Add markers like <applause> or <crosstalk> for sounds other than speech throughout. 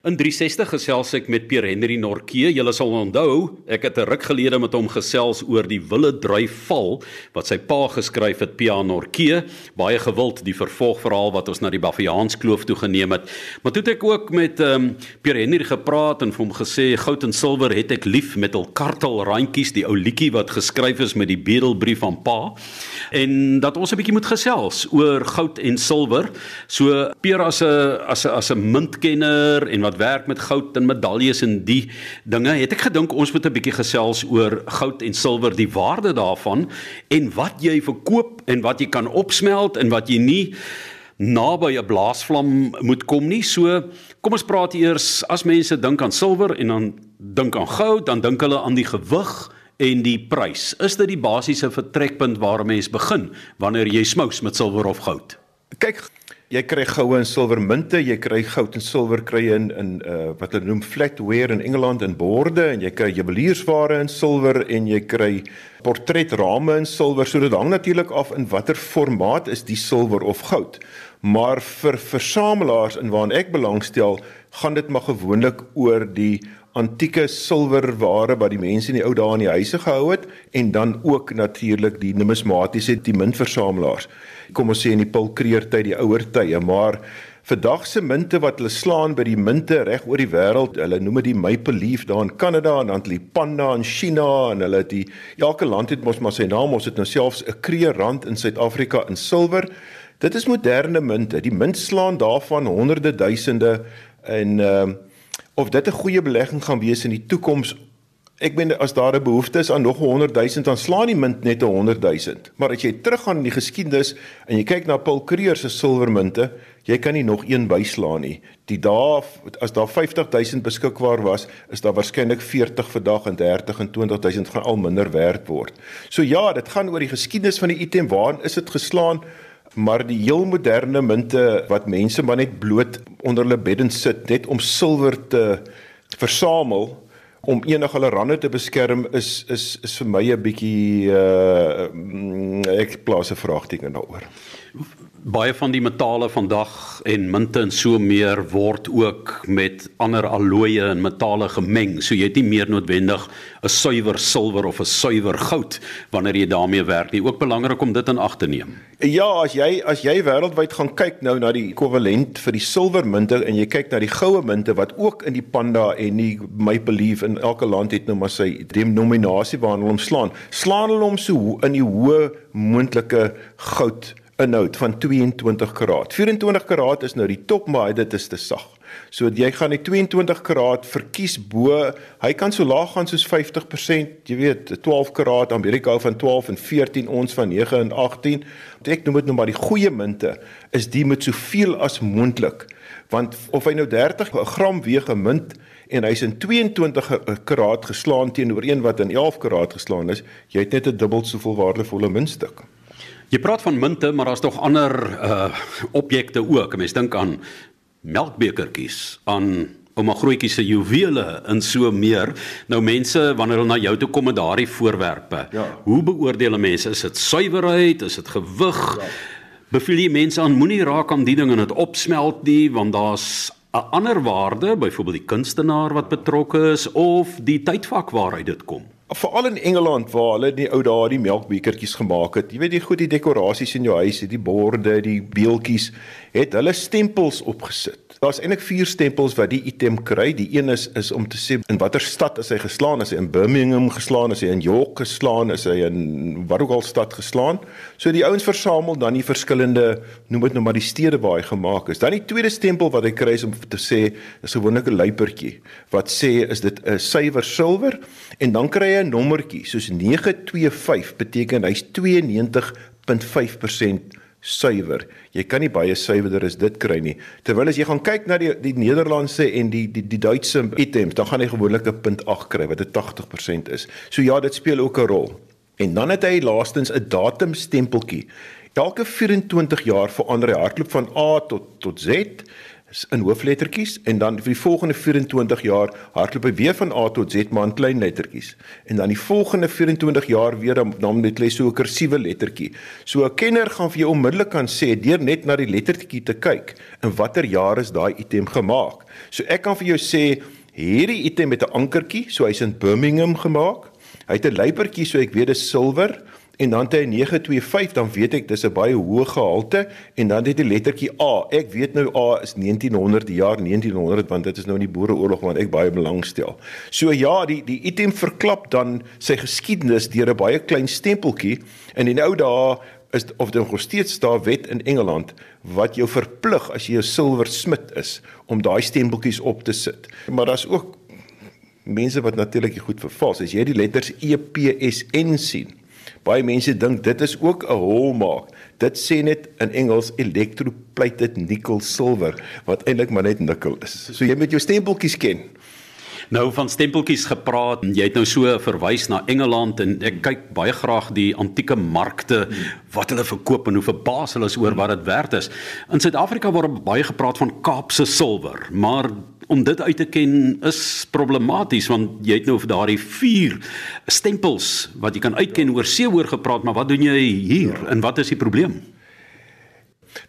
In 360 gesels ek met Pierre Henry Norke. Julle sal onthou, ek het 'n ruk gelede met hom gesels oor die Wille Dryf val wat sy pa geskryf het, Pia Norke. Baie gewild die vervolgverhaal wat ons na die Baviaanskloof toe geneem het. Maar toe het ek ook met ehm um, Pierre Henry gepraat en vir hom gesê goud en silwer het ek lief met hul kartel randjies, die ou liedjie wat geskryf is met die bedelbrief van pa. En dat ons 'n bietjie moet gesels oor goud en silwer. So Pierre as 'n as 'n as 'n muntkenner en wat werk met goud en medaljes en die dinge, het ek gedink ons moet 'n bietjie gesels oor goud en silwer, die waarde daarvan en wat jy verkoop en wat jy kan opsmelt en wat jy nie naby 'n blaasvlam moet kom nie. So, kom ons praat eers as mense dink aan silwer en dan dink aan goud, dan dink hulle aan die gewig en die prys. Is dit die basiese vertrekpunt waar 'n mens begin wanneer jy smous met silwer of goud? Kyk, jy kry goue en silwer munte, jy kry goud en silwer kry in in uh wat hulle noem flatware in Engeland in borde en jy kry juweliersware in silwer en jy kry portretrame in silwer. So dit hang natuurlik af in watter formaat is die silwer of goud. Maar vir versamelaars in waarna ek belangstel, gaan dit maar gewoonlik oor die antieke silwerware wat die mense in die ou dae in die huise gehou het en dan ook natuurlik die numismatiese die muntversamelaars kom ons sê in die Pulkreer tyd, die ouer tye, maar vandag se munte wat hulle slaan by die munte reg oor die wêreld, hulle noem dit die Maple Leaf daar in Kanada en dan die Panda in China en hulle die elke land het mos maar sy naam, ons het nou selfs 'n kreerrand in Suid-Afrika in silwer. Dit is moderne munte. Die munt slaan daarvan honderde duisende en ehm uh, of dit 'n goeie belegging gaan wees in die toekoms Ek meen as daar 'n behoefte is aan nog 100 000 dan slaan die munt net 100 000. Maar as jy teruggaan in die geskiedenis en jy kyk na Paul Creer se silwermunte, jy kan nie nog een byslaan nie. Die dae as daar 50 000 beskikbaar was, is daar waarskynlik 40 vandag en 30 en 20 000 gaan al minder werd word. So ja, dit gaan oor die geskiedenis van die item, waar is dit geslaan? Maar die heel moderne munte wat mense maar net bloot onder hulle beddens sit net om silwer te versamel om enige hulle rande te beskerm is is is vir my 'n bietjie uh ek plaas 'n vraagteken daaroor baie van die metale vandag en munte en so meer word ook met ander alloye en metale gemeng. So jy het nie meer noodwendig 'n suiwer silwer of 'n suiwer goud wanneer jy daarmee werk nie. Ook belangrik om dit in ag te neem. Ja, as jy as jy wêreldwyd gaan kyk nou na die ekwivalent vir die silwermunte en jy kyk na die goue munte wat ook in die Panda en die Maple Leaf in elke land het nou maar sy denominasie waarna hulle hom slaan. Hulle hom so in die hoë moontlike goud inhoud van 22 karaat. 24 karaat is nou die top, maar dit is te sag. So jy gaan die 22 karaat verkies bo. Hy kan so laag gaan soos 50%, jy weet, 12 karaat Amerika van 12 en 14 ons van 9 en 18. Ek noem dit nou maar die goeie munte is die met soveel as moontlik. Want of hy nou 30 gram weeg 'n munt en hy's in 22 karaat geslaan teenoor een wat in 11 karaat geslaan is, jy het net 'n dubbel soveel waardevolle muntstuk. Jy praat van munte, maar daar's nog ander uh objekte ook. Mense dink aan melkbekertjies, aan ouma grootjies se juwele en so meer. Nou mense wanneer hulle na jou toe kom met daardie voorwerpe, ja. hoe beoordeel mense? Is dit suiwerheid? Is dit gewig? Ja. Beveel jy mense aan moenie raak aan die ding en dit opsmelt nie want daar's 'n ander waarde, byvoorbeeld die kunstenaar wat betrokke is of die tydvak waaruit dit kom veral in Engeland waar hulle die ou dae die melkbekertjies gemaak het. Jy weet die goed die dekorasies in jou huis, die borde, die beeltjies, het hulle stempels opgesit. Daar's eintlik vier stempels wat die item kry. Die een is is om te sê in watter stad is hy geslaan? Is hy in Birmingham geslaan? Is hy in York geslaan? Is hy in watter ook al stad geslaan? So die ouens versamel dan die verskillende noem dit nou maar die stede waar hy gemaak is. Dan die tweede stempel wat hy kry is om te sê is gewoonlik 'n luipertjie wat sê is dit 'n suiwer silwer en dan kry hy 'n nommertjie soos 925 beteken hy's 92.5% suiwer. Jy kan nie baie suiwerder as dit kry nie. Terwyl as jy gaan kyk na die die Nederlandse en die die die Duitse items, dan gaan jy gewoonlik 'n punt 8 kry wat 'n 80% is. So ja, dit speel ook 'n rol. En dan het hy laastens 'n datumstempeltjie. Elke 24 jaar verander hy hardloop van A tot tot Z in hooflettertjies en dan vir die volgende 24 jaar hardloop hy weer van A tot Z maar in klein lettertjies. En dan die volgende 24 jaar weer dan dan met les so 'n kursiewe lettertjie. So 'n kenner gaan vir jou onmiddellik kan sê deur net na die lettertjie te kyk in watter jaar is daai item gemaak. So ek kan vir jou sê hierdie item met 'n ankertjie, so hy's in Birmingham gemaak. Hy het 'n luipertjie so ek weet dit is silwer en dan het hy 925 dan weet ek dis 'n baie hoë gehalte en dan het hy lettertjie A. Ek weet nou A is 1900 die jaar 1900 want dit is nou in die Boereoorlog wat ek baie belangstel. So ja, die die item verklap dan sy geskiedenis deur 'n baie klein stempeltjie in die ou dae is of dit nog steeds daar wet in Engeland wat jou verplig as jy 'n silversmid is om daai stempeltjies op te sit. Maar daar's ook mense wat natuurlik goed vervals. As jy die letters E P S N sien, Baie mense dink dit is ook 'n hallmark. Dit sê net in Engels electroplated nickel silver wat eintlik maar net nikkel is. So jy moet jou stempeltjies ken. Nou van stempeltjies gepraat. Jy het nou so verwys na Engeland en ek kyk baie graag die antieke markte wat hulle verkoop en hoe verbaas hulle is oor wat dit werd is. In Suid-Afrika word baie gepraat van Kaapse silwer, maar om dit uit te ken is problematies want jy het nou vir daardie vier stempels wat jy kan uitken oor see hoor gepraat, maar wat doen jy hier en wat is die probleem?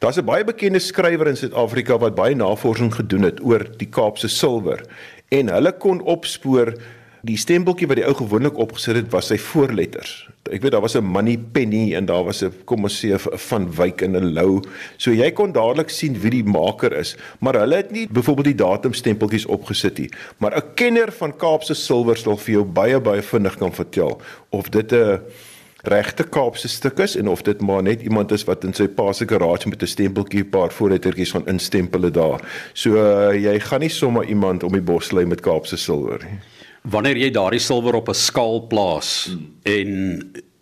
Daar's 'n baie bekende skrywer in Suid-Afrika wat baie navorsing gedoen het oor die Kaapse silwer en hulle kon opspoor Die stempeltjie wat die ou gewoonlik opgesit het was sy voorletters. Ek weet daar was 'n money penny en daar was 'n kom ons sê van Wyk en 'n Lou. So jy kon dadelik sien wie die maker is, maar hulle het nie byvoorbeeld die datum stempeltjies opgesit nie. Maar 'n kenner van Kaapse silwer sal vir jou baie baie vinnig kan vertel of dit 'n regte Kaapse stuk is en of dit maar net iemand is wat in sy pa se garage met 'n stempeltjie paar voorlettertjies van instempel het daar. So uh, jy gaan nie sommer iemand om die bos lê met Kaapse silwer nie wanneer jy daardie silwer op 'n skaal plaas hmm. en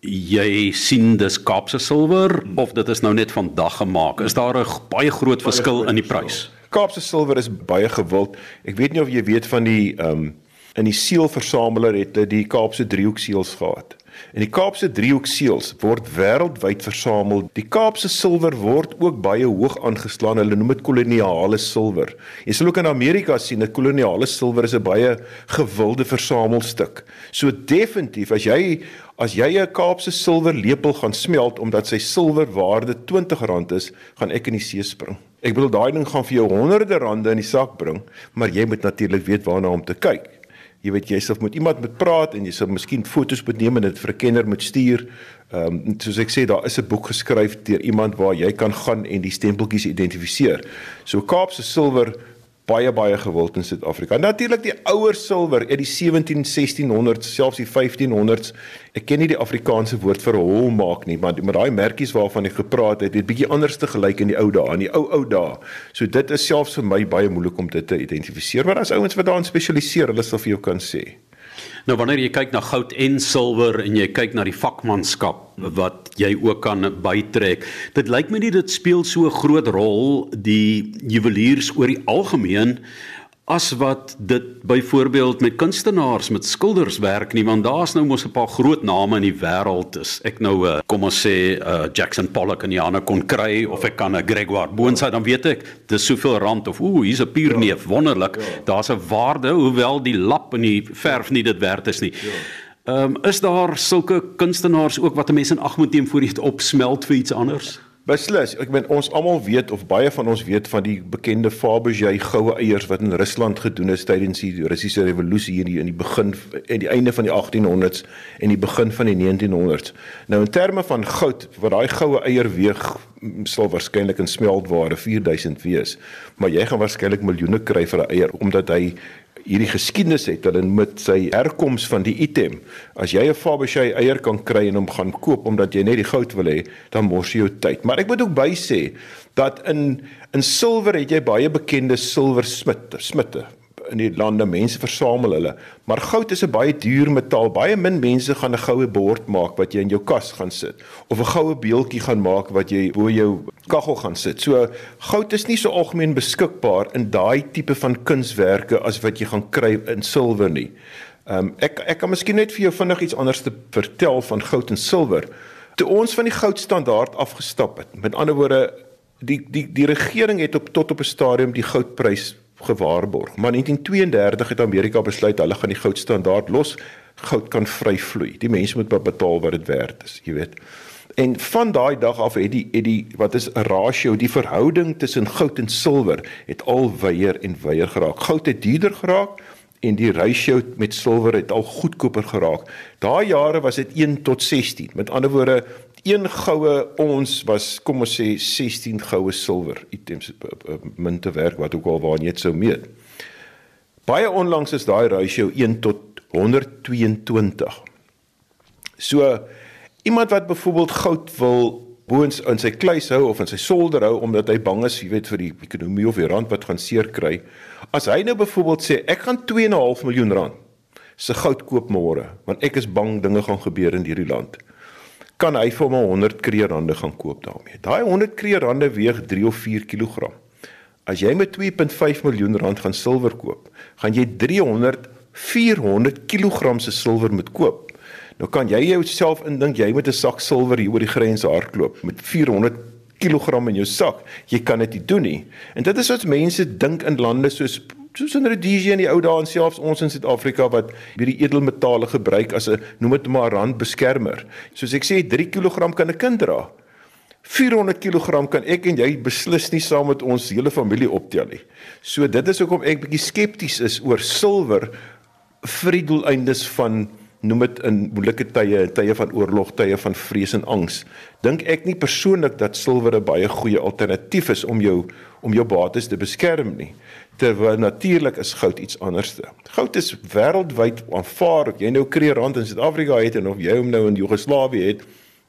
jy sien dis Kaapse silwer hmm. of dit is nou net vandag gemaak is daar 'n baie groot verskil in die prys Kaapse silwer is baie gewild ek weet nie of jy weet van die ehm um, in die seelversameler het hulle die Kaapse driehoek seels gehad En die Kaapse driehoek seels word wêreldwyd versamel. Die Kaapse silwer word ook baie hoog aangeslaan. Hulle noem dit koloniale silwer. Jy sal ook in Amerika sien dat koloniale silwer is 'n baie gewilde versamelstuk. So definitief as jy as jy 'n Kaapse silwer lepel gaan smelt omdat sy silwerwaarde R20 is, gaan ek in die see spring. Ek bedoel daai ding gaan vir jou honderde rande in die sak bring, maar jy moet natuurlik weet waarna om te kyk. Jy weet jy sal met iemand moet praat en jy sal miskien foto's moet neem en dit vir 'n kenner moet stuur. Ehm um, soos ek sê daar is 'n boek geskryf deur iemand waar jy kan gaan en die stempeltjies identifiseer. So Kaapse silwer baie baie gewild in Suid-Afrika. Natuurlik die ouer silwer uit die 17 1600s, selfs die 1500s. Ek ken nie die Afrikaanse woord vir hol maak nie, maar met daai merkies waarvan ek gepraat het, het bietjie anders te gelyk in die ou dae, in die ou ou dae. So dit is selfs vir my baie moeilik om dit te identifiseer, maar as ouens wat daarin spesialiseer, hulle sal vir jou kan sê. Nou wanneer jy kyk na goud en silwer en jy kyk na die vakmanskap wat jy ook kan bytrek. Dit lyk my nie dit speel so 'n groot rol die juweliers oor die algemeen as wat dit byvoorbeeld met kunstenaars met skilders werk nie want daar's nou mos 'n paar groot name in die wêreld is ek nou uh, kom ons sê uh, Jackson Pollock en Jana kon kry of ek kan 'n Gregoire Boonsay dan weet ek dis soveel rand of ooh hier's 'n pierneef ja, wonderlik ja. daar's 'n waarde hoewel die lap en die verf nie dit werd is nie ja. Ehm um, is daar sulke kunstenaars ook wat mense in ag moet neem voor jy dit opsmelt vir iets anders? Beslis, ek meen ons almal weet of baie van ons weet van die bekende Fabergé goue eiers wat in Rusland gedoen is tydens die Russiese revolusie in die in die begin en die einde van die 1800s en die begin van die 1900s. Nou in terme van goud, wat daai goue eier weeg sal waarskynlik in smeltware 4000 wees, maar jy gaan waarskynlik miljoene kry vir 'n eier omdat hy hierdie geskiedenis het hulle met sy herkoms van die item. As jy 'n Fabergé eier kan kry en hom gaan koop omdat jy net die goud wil hê, dan mors jy jou tyd. Maar ek moet ook by sê dat in in silwer het jy baie bekende silversmitte, smitte in die lande mense versamel hulle. Maar goud is 'n baie duur metaal. Baie min mense gaan 'n goue bord maak wat jy in jou kas gaan sit of 'n goue beeltjie gaan maak wat jy bo jou kaggel gaan sit. So goud is nie so algemeen beskikbaar in daai tipe van kunswerke as wat jy gaan kry in silwer nie. Ehm um, ek ek kan miskien net vir jou vinnig iets anders te vertel van goud en silwer. Toe ons van die goudstandaard afgestap het. Met ander woorde die die die regering het op tot op 'n stadium die goudprys gewaarborg. Maar in 1932 het Amerika besluit hulle gaan die goudstandaard los. Goud kan vry vloei. Die mense moet betaal wat dit werd is, jy weet. En van daai dag af het die het die wat is 'n ratio, die verhouding tussen goud en silwer het al wyer en wyer geraak. Goud het duurder geraak en die ratio met silwer het al goedkoper geraak. Daai jare was dit 1 tot 16. Met ander woorde, een goue ons was kom ons sê 16 goue silwer items eh, eh, munte werk wat ook al waar jy sou meet. Baie onlangs is daai ratio 1 tot 122. So iemand wat byvoorbeeld goud wil boons in sy kluis hou of in sy solder hou omdat hy bang is, jy weet vir die ekonomie of die rand wat gaan seer kry. As hy nou byvoorbeeld sê ek gaan 2.5 miljoen rand se goud koop môre want ek is bang dinge gaan gebeur in hierdie land kan hy vir hom 100 kreer rande gaan koop daarmee. Daai 100 kreer rande weeg 3 of 4 kg. As jy met 2.5 miljoen rand gaan silwer koop, gaan jy 300 400 kg se silwer moet koop. Nou kan jy jouself indink jy met 'n sak silwer hier oor die grens hardloop met 400 kg in jou sak. Jy kan dit nie doen nie. En dit is wat mense dink in lande soos soos in Rhodesia in die ou dae en selfs ons in Suid-Afrika wat hierdie edelmetale gebruik as 'n noem dit maar randbeskermer. Soos ek sê 3 kg kan 'n kind dra. 400 kg kan ek en jy beslis nie saam met ons hele familie optel nie. So dit is hoekom ek bietjie skepties is oor silwer vir die doeleindes van noem dit in moeilike tye, tye van oorlog, tye van vrees en angs. Dink ek nie persoonlik dat silwer 'n baie goeie alternatief is om jou om jou bates te beskerm nie terwyl natuurlik is goud iets anderste. Goud is wêreldwyd aanvaar. Jy nou kreer rand in Suid-Afrika het en of jy hom nou in Joegoslawië het,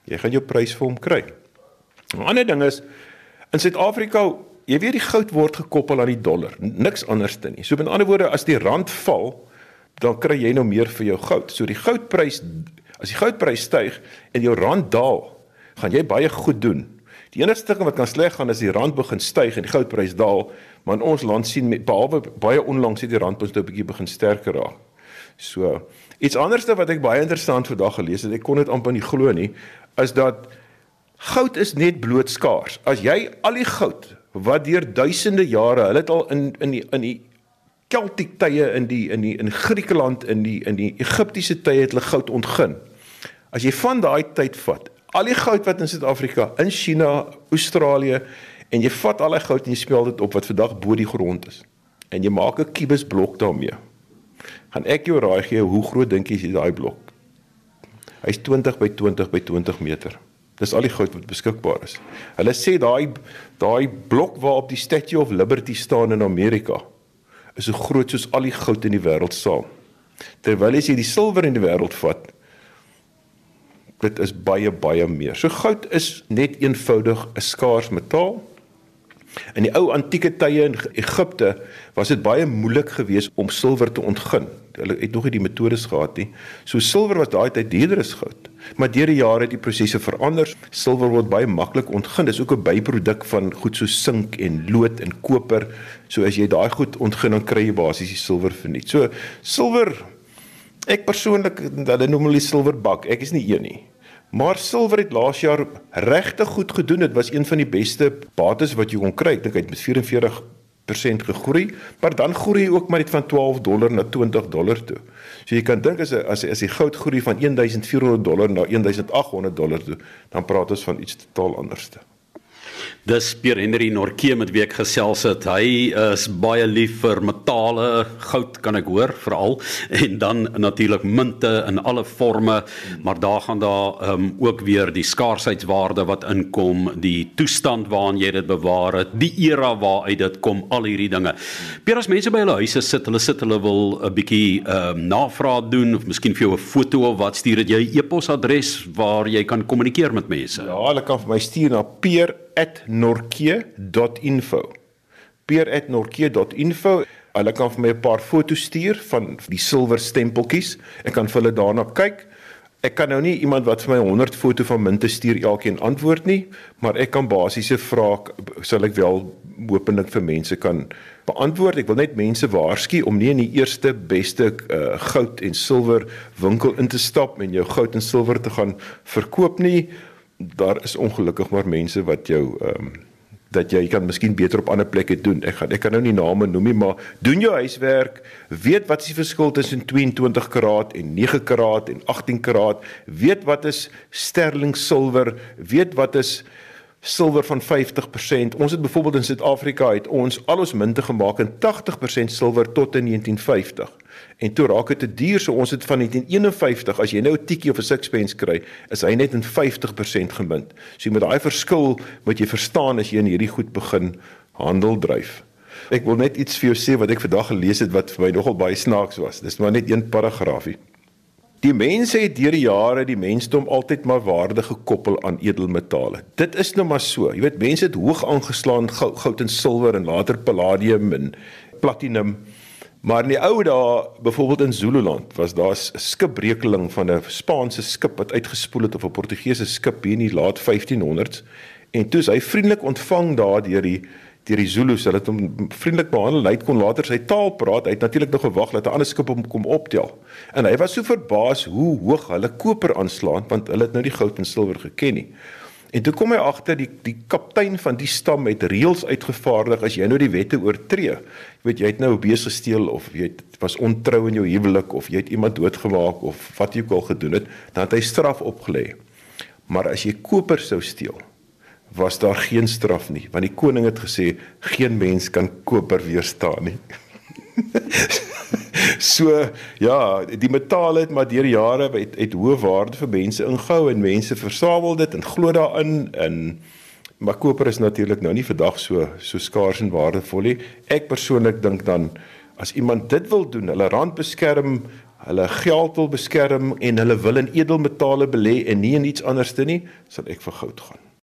jy gaan jou prys vir hom kry. 'n Ander ding is in Suid-Afrika, jy weet die goud word gekoppel aan die dollar, niks anderste nie. So met ander woorde, as die rand val, dan kry jy nou meer vir jou goud. So die goudprys as die goudprys styg en jou rand daal, gaan jy baie goed doen. Die enigste ding wat kan sleg gaan is die rand begin styg en die goudprys daal, maar in ons land sien met behalwe baie onlangs het die rand ons nou 'n bietjie begin sterker raak. So, iets anderste wat ek baie interessant vandag gelees het, ek kon dit amper nie glo nie, is dat goud is net bloot skaars. As jy al die goud wat deur duisende jare, hulle het al in in die in die Keltiek tye in die in die in Griekeland in die in die Egiptiese tye het hulle goud ontgin. As jy van daai tyd vat, al die goud wat in Suid-Afrika, in China, Australië en jy vat al die goud en jy speel dit op wat vandag bo die grond is en jy maak 'n kubus blok daarmee. Gaan ek jou raai gee hoe groot dink jy is daai blok? Hy's 20 by 20 by 20 meter. Dis al die goud wat beskikbaar is. Hulle sê daai daai blok waarop die Statue of Liberty staan in Amerika is so groot soos al die goud in die wêreld saam. Terwyl as jy die silwer in die wêreld vat, dit is baie baie meer. So goud is net eenvoudig 'n skaars metaal. In die ou antieke tye in Egipte was dit baie moeilik geweest om silwer te ontgin. Hulle het nog nie die metodes gehad nie. So silwer was daai tyd duurder as goud. Maar deur die jare het die prosesse verander. Silwer word baie maklik ontgin. Dis ook 'n byproduk van goed so sink en lood en koper. So as jy daai goed ontgin dan kry jy basies die silwer verniet. So silwer ek persoonlik hulle noem hulle silwerbak. Ek is nie een nie. Maar silwer het laas jaar regtig goed gedoen. Dit was een van die beste bates wat jy kon kry. Ek dink hy het met 44% gegroei, maar dan groei hy ook maar net van 12 dollar na 20 dollar toe. So jy kan dink as as as die goud groei van 1400 dollar na 1800 dollar toe, dan praat ons van iets totaal anderste. Dis Pierre Henry Norke met wie ek gesels het. Hy is baie lief vir metale, goud kan ek hoor veral <laughs> en dan natuurlik munte in alle forme, maar daar gaan daar um, ook weer die skaarsheidwaarde wat inkom, die toestand waarin jy dit bewaar het, die era waaruit dit kom, al hierdie dinge. Pierre as mense by hulle huise sit, hulle sit hulle wil 'n bietjie um, navraag doen of miskien vir jou 'n foto of wat stuur dit jy e-posadres waar jy kan kommunikeer met mense. Ja, hulle kan vir my stuur na Pierre peer@norke.info. peer@norke.info. Hulle kan vir my 'n paar foto's stuur van die silwer stempeltjies. Ek kan vir hulle daarna kyk. Ek kan nou nie iemand wat vir my 100 foto van munte stuur elkeen antwoord nie, maar ek kan basiese vrae sal ek wel hopelik vir mense kan beantwoord. Ek wil net mense waarsku om nie in die eerste beste uh, goud en silwer winkel in te stap en jou goud en silwer te gaan verkoop nie daar is ongelukkig maar mense wat jou ehm um, dat jy kan miskien beter op ander plekke doen. Ek gaan ek kan nou nie name noem nie, maar doen jou huiswerk, weet wat is die verskil tussen 22 karaat en 9 karaat en 18 karaat, weet wat is sterling silwer, weet wat is silwer van 50%. Ons het byvoorbeeld in Suid-Afrika het ons al ons munte gemaak in 80% silwer tot in 1950. En toe raak dit te duur, so ons het van 1951 as jy nou 'n tikkie of 'n sixpence kry, is hy net in 50% gemunt. So jy moet daai verskil wat jy verstaan as jy in hierdie goed begin handel dryf. Ek wil net iets vir jou sê wat ek vandag gelees het wat vir my nogal baie snaaks was. Dis maar net een paragraafie. Die mense het deur die jare die mensdom altyd maar waarde gekoppel aan edelmetale. Dit is nou maar so. Jy weet mense het hoog aangeslaan goud en silwer en later palladium en platinum. Maar in die ou dae, byvoorbeeld in Zululand, was daar 'n skipbrekeling van 'n Spaanse skip wat uitgespoel het op 'n Portugese skip hier in die laat 1500s. En toe is hy vriendelik ontvang daar deur die deur die Zulus. Hulle het hom vriendelik behandel. Hy kon later sy taal praat. Hy het natuurlik nog gewag dat 'n ander skip hom kom optel. En hy was so verbaas hoe hoog hulle koper aanslaan want hulle het nou die goud en silwer geken nie. En toe kom hy agter die die kaptein van die stam het reëls uitgevaardig as jy nou die wette oortree. Jy weet jy het nou bees gesteel of jy het, was ontrou in jou huwelik of jy het iemand doodgemaak of wat jy ook al gedoen het, dan het hy straf opgelê. Maar as jy koper sou steel, was daar geen straf nie want die koning het gesê geen mens kan koper weerstaan nie. <laughs> so ja, die metaal het maar deur jare het, het hoë waarde vir mense ingehou en mense versamel dit en glo daarin en maar koper is natuurlik nou nie vandag so so skaars en waardevol nie. Ek persoonlik dink dan as iemand dit wil doen, hulle rand beskerm, hulle geld wil beskerm en hulle wil in edelmetale belê en nie in iets anderste nie, sal ek vir goud gaan.